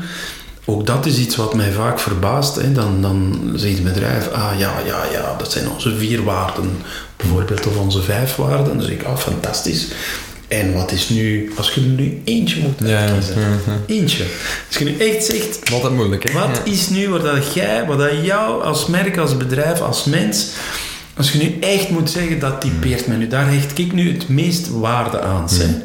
ook dat is iets wat mij vaak verbaast. Hè. Dan, dan zegt het bedrijf, ah ja, ja, ja, dat zijn onze vier waarden. Bijvoorbeeld, of onze vijf waarden. Zeg ik, ah, fantastisch. En wat is nu, als je er nu eentje moet uitkiezen, ja, eentje. Als je nu echt zegt, wat, moeilijk, hè? wat is nu wat dat jij, wat dat jou als merk, als bedrijf, als mens, als je nu echt moet zeggen, dat typeert me nu, daar hecht ik nu het meest waarde aan. Mm,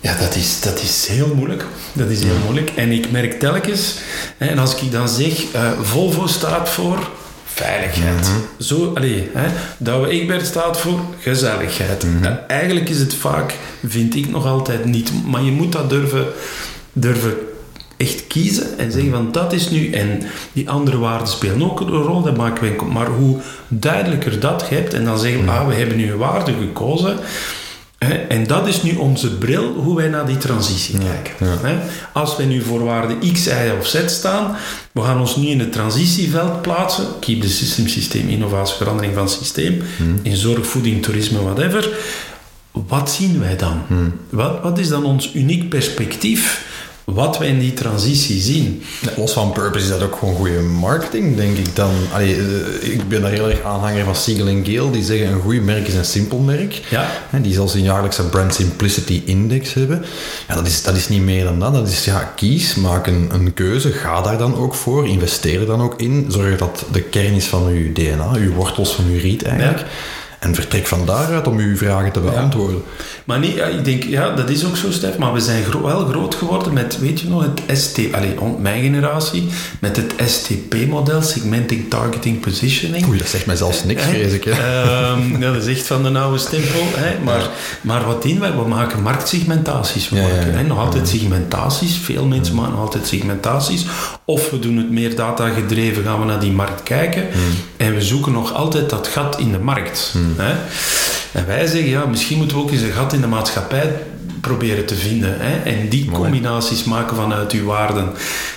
ja, dat is, dat is heel moeilijk. Dat is heel moeilijk. En ik merk telkens, en als ik dan zeg, uh, Volvo staat voor veiligheid. Mhm. Zo, allee, hè, Douwe Egbert staat voor gezelligheid. Mhm. eigenlijk is het vaak, vind ik nog altijd niet, maar je moet dat durven durven echt kiezen en zeggen van dat is nu, en die andere waarden spelen ook een rol, dat maken we, maar hoe duidelijker dat je hebt en dan zeggen we, ah, we hebben nu een waarde gekozen, en dat is nu onze bril, hoe wij naar die transitie kijken. Als wij nu voor waarde X, Y of Z staan, we gaan ons nu in het transitieveld plaatsen, keep the system, systeem, innovatie, verandering van systeem, in zorg, voeding, toerisme, whatever, wat zien wij dan? Wat, wat is dan ons uniek perspectief? Wat wij in die transitie zien. Los van purpose is dat ook gewoon goede marketing, denk ik dan. Allee, eh, ik ben daar heel erg aanhanger van Siegel en Gale, die zeggen een goed merk is een simpel merk. Ja. Die zelfs een jaarlijkse Brand Simplicity Index hebben. Ja, dat, is, dat is niet meer dan dat. Dat is, ja, kies, maak een, een keuze, ga daar dan ook voor, investeer er dan ook in. Zorg dat de kern is van uw DNA, uw wortels van uw riet eigenlijk. Ja. En vertrek van daaruit om uw vragen te beantwoorden. Maar nee, ja, ik denk, ja, dat is ook zo, Stef, maar we zijn gro wel groot geworden met, weet je nog, het ST, allee, on- mijn generatie, met het STP-model, Segmenting, Targeting, Positioning. Oei, dat zegt mij zelfs niks, Hè? vrees ik. Ehm, ja, dat is echt van de oude stempel. Hè? Maar, maar wat doen wij? We maken marktsegmentaties. We maken, hè, nog altijd segmentaties. Veel mensen maken nog altijd segmentaties. Of we doen het meer data gedreven, gaan we naar die markt kijken. En we zoeken nog altijd dat gat in de markt. Hè? En wij zeggen, ja, misschien moeten we ook eens een gat in de maatschappij proberen te vinden. Hè? En die Mooi. combinaties maken vanuit uw waarden.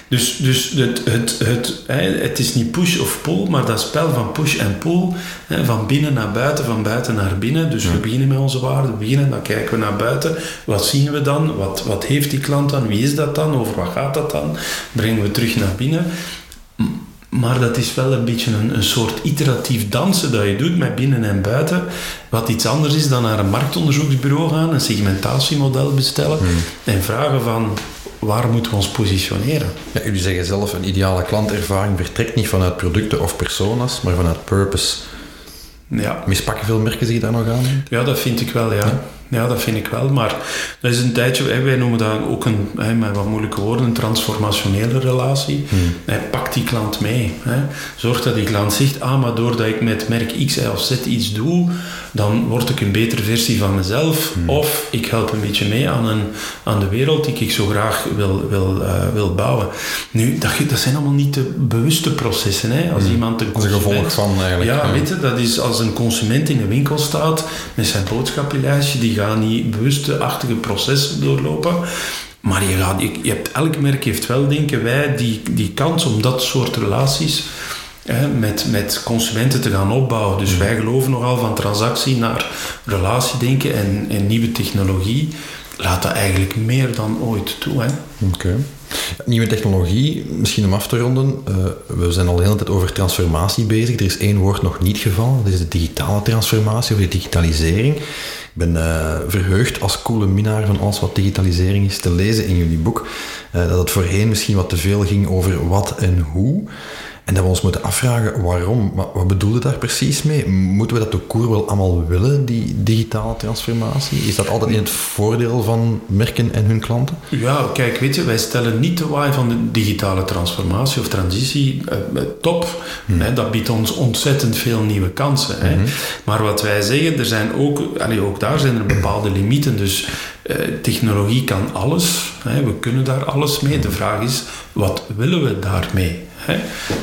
Dus, dus het, het, het, hè, het is niet push of pull, maar dat spel van push en pull, hè, van binnen naar buiten, van buiten naar binnen. Dus we beginnen met onze waarden, we beginnen, dan kijken we naar buiten. Wat zien we dan? Wat, wat heeft die klant dan? Wie is dat dan? Over wat gaat dat dan? Brengen we terug naar binnen. Maar dat is wel een beetje een, een soort iteratief dansen dat je doet met binnen en buiten. Wat iets anders is dan naar een marktonderzoeksbureau gaan, een segmentatiemodel bestellen en vragen van waar moeten we ons positioneren. Ja, jullie zeggen zelf, een ideale klantervaring vertrekt niet vanuit producten of personas, maar vanuit purpose. Ja, Mispakken veel merken zich daar nog aan? ja dat vind ik wel, ja. Ja, dat vind ik wel. Maar dat is een tijdje, wij noemen dat ook een, met wat moeilijke woorden, een transformationele relatie. Hè, pak die klant mee. Hè. Zorg dat die klant zegt, ah, maar doordat ik met merk X, Y of Z iets doe, dan word ik een betere versie van mezelf. Of ik help een beetje mee aan, een, aan de wereld die ik zo graag wil, wil, eh, wil bouwen. Nu, dat, dat zijn allemaal niet de bewuste processen. Hè. Als iemand een een gevolg consument- van eigenlijk. ja, ja. weet je, dat is als een consument in een winkel staat met zijn boodschappenlijstje, die gaat niet bewuste-achtige processen doorlopen. Maar je, gaat, je, je hebt, elk merk heeft wel, denken wij, die, die kans om dat soort relaties hè, met, met consumenten te gaan opbouwen. Dus wij geloven nogal van transactie naar relatie denken en, en nieuwe technologie. Laat dat eigenlijk meer dan ooit toe. Hè. Oké. Nieuwe technologie, misschien om af te ronden. eh, we zijn al de hele tijd over transformatie bezig. Er is één woord nog niet gevallen. Dat is de digitale transformatie of de digitalisering. Ben eh, verheugd als coole minnaar van alles wat digitalisering is te lezen in jullie boek. eh, dat het voorheen misschien wat te veel ging over wat en hoe. En dat we ons moeten afvragen waarom. Wat, wat bedoelde daar precies mee? Moeten we dat de koer wel allemaal willen, die digitale transformatie? Is dat altijd in het voordeel van merken en hun klanten? Ja, kijk, weet je, wij stellen niet de waai van de digitale transformatie of transitie eh, eh, top. Hè, dat biedt ons ontzettend veel nieuwe kansen. Hè. Maar wat wij zeggen, er zijn ook, allee, ook daar zijn er bepaalde limieten. Dus eh, technologie kan alles. Hè, we kunnen daar alles mee. De vraag is, wat willen we daarmee? Hè?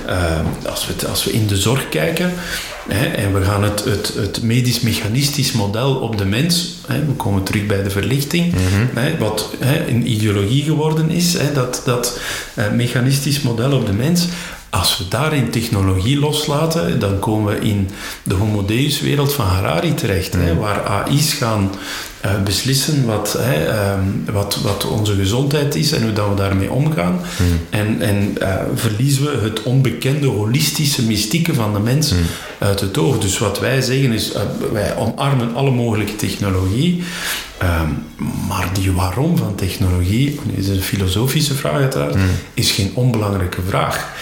Eh, als, we, als we in de zorg kijken hè, en we gaan het, het, het medisch-mechanistisch model op de mens, hè, we komen terug bij de verlichting, hè, wat hè, een ideologie geworden is, hè, dat, dat eh, mechanistisch model op de mens. Als we daarin technologie loslaten, dan komen we in de Homo Deus-wereld van Harari terecht, hè, waar AI's gaan eh, beslissen wat, hè, ehm, wat, wat onze gezondheid is en hoe dat we daarmee omgaan. En, en eh, verliezen we het onbekende, holistische, mystieke van de mens uit het oog. Dus wat wij zeggen is, eh, wij omarmen alle mogelijke technologie, ehm, maar die waarom van technologie, is een filosofische vraag uiteraard, is geen onbelangrijke vraag.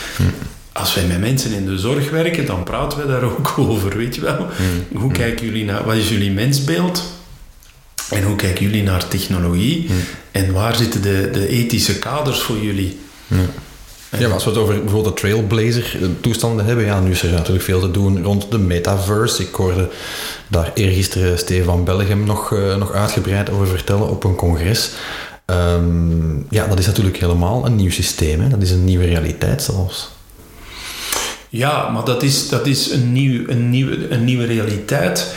Als wij met mensen in de zorg werken, dan praten we daar ook *laughs* over, weet je wel. Hoe kijken jullie naar, wat is jullie mensbeeld? En hoe kijken jullie naar technologie? En waar zitten de, de ethische kaders voor jullie? Ja, maar als we het over bijvoorbeeld de Trailblazer-toestanden hebben, ja, nu is er natuurlijk veel te doen rond de metaverse. Ik hoorde daar eergisteren Stefan Bellegem nog, eh, nog uitgebreid over vertellen op een congres. Ehm, ja, dat is natuurlijk helemaal een nieuw systeem. Hè? Dat is een nieuwe realiteit zelfs. Ja, maar dat is, dat is een, nieuw, een, nieuwe, een nieuwe realiteit.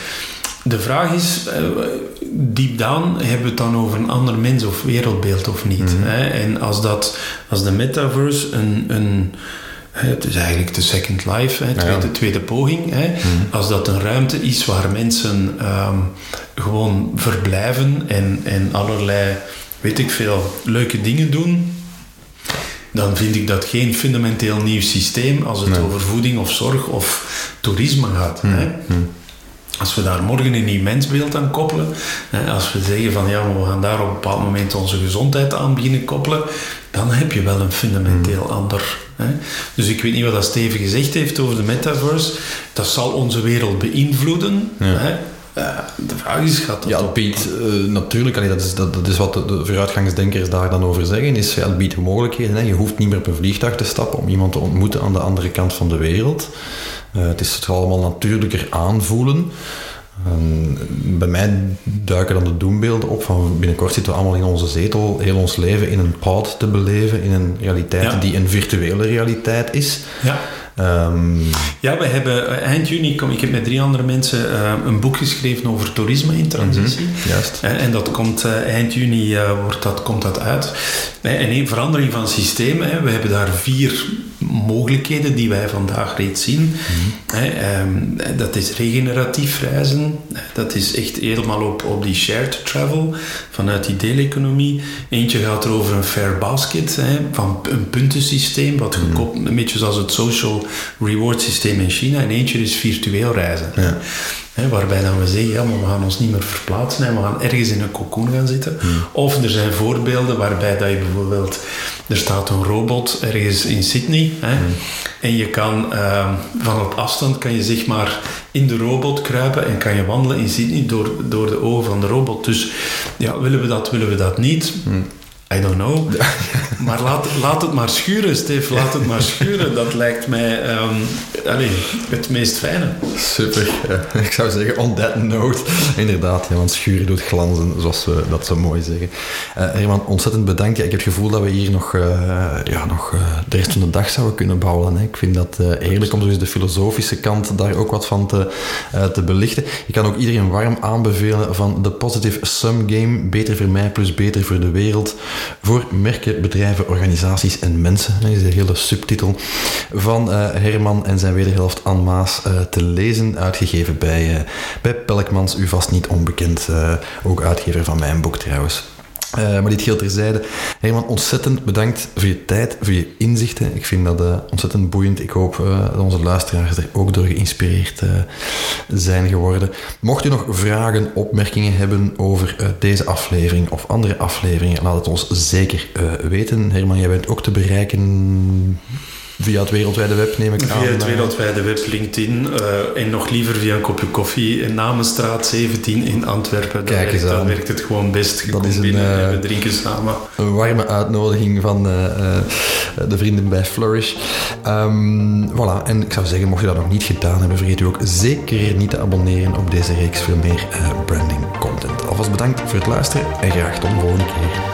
De vraag is, uh, deep down, hebben we het dan over een ander mens of wereldbeeld of niet? Mhm. hè? En als, dat, als de metaverse een... een het is eigenlijk de second life, hè, tweede, ja. tweede poging. Hè. Als dat een ruimte is waar mensen ehm, gewoon verblijven en, en allerlei, weet ik veel, leuke dingen doen, dan vind ik dat geen fundamenteel nieuw systeem als het Nee. over voeding of zorg of toerisme gaat. Hè. Als we daar morgen een nieuw mensbeeld aan koppelen, hè, als we zeggen van ja, we gaan daar op een bepaald moment onze gezondheid aan beginnen koppelen, dan heb je wel een fundamenteel ander. Hè. Dus ik weet niet wat dat Steven gezegd heeft over de metaverse. Dat zal onze wereld beïnvloeden. Ja. Hè. Eh, de vraag is, gaat dat Ja, op- biedt eh, natuurlijk, allee, dat, is, dat, dat is wat de, de vooruitgangsdenkers daar dan over zeggen, is ja, het biedt mogelijkheden. Hè. Je hoeft niet meer op een vliegtuig te stappen om iemand te ontmoeten aan de andere kant van de wereld. Eh, het is het allemaal natuurlijker aanvoelen. En bij mij duiken dan de doembeelden op van binnenkort zitten we allemaal in onze zetel, heel ons leven in een pod te beleven, in een realiteit Ja. die een virtuele realiteit is. Ja. Ehm, Ja, we hebben eh, eind juni, kom, ik heb met drie andere mensen eh, een boek geschreven over toerisme in transitie. juist. En, en dat komt eh, eind juni eh, wordt dat, komt dat uit. Eh, En een verandering van systemen. Hè. We hebben daar vier mogelijkheden die wij vandaag reeds zien. Hè, ehm, dat is regeneratief reizen. Dat is echt helemaal op, op die shared travel vanuit die deeleconomie. Eentje gaat er over een fair basket, hè, van een puntensysteem, wat gekoppeld, een beetje zoals het social reward systeem in China. En eentje is virtueel reizen. Ja. Hè, waarbij dan we zeggen, ja, maar we gaan ons niet meer verplaatsen en we gaan ergens in een cocoon gaan zitten. Of er zijn voorbeelden waarbij dat je bijvoorbeeld, er staat een robot ergens in Sydney hè, en je kan ehm, van op afstand kan je zeg maar in de robot kruipen en kan je wandelen in Sydney door, door de ogen van de robot. Dus ja, willen we dat, willen we dat niet? I don't know. *laughs* Maar laat, laat het maar schuren, Stef. Laat het maar schuren. Dat lijkt mij ehm, allee, het meest fijne. Super. Ja, ik zou zeggen, on that note. Inderdaad, ja, want schuren doet glanzen, zoals we dat zo mooi zeggen. Eh Herman, ontzettend bedankt. Ik heb het gevoel dat we hier nog, eh, ja, nog eh, de rest van de dag zouden kunnen bouwen. Hè. Ik vind dat heerlijk om eens de filosofische kant daar ook wat van te, te belichten. Ik kan ook iedereen warm aanbevelen van de Positive Sum Game. Beter voor mij plus beter voor de wereld. Voor merken, bedrijven, organisaties en mensen. Dat is de hele subtitel van eh, Herman en zijn wederhelft Anne Maas eh, te lezen. Uitgegeven bij, eh, bij Pelkmans, u vast niet onbekend. ook uitgever van mijn boek trouwens. Eh, maar dit geldt terzijde. Herman, ontzettend bedankt voor je tijd, voor je inzichten. Ik vind dat eh, ontzettend boeiend. Ik hoop eh, dat onze luisteraars er ook door geïnspireerd zijn geworden. Mocht u nog vragen, opmerkingen hebben over deze aflevering of andere afleveringen, laat het ons zeker weten. Herman, jij bent ook te bereiken via het wereldwijde web, neem ik aan. Via het eh. wereldwijde web, LinkedIn eh, en nog liever via een kopje koffie in Namenstraat 17 in Antwerpen. Kijk eens werkt, dan werkt het gewoon best. Je Dat is een, binnen en eh, we drinken samen. Een warme uitnodiging van de vrienden bij Flourish. Ehm, voilà, en ik zou zeggen, mocht je dat nog niet gedaan hebben, vergeet u ook zeker niet te abonneren op deze reeks voor meer branding content. Alvast bedankt voor het luisteren en graag tot de volgende keer.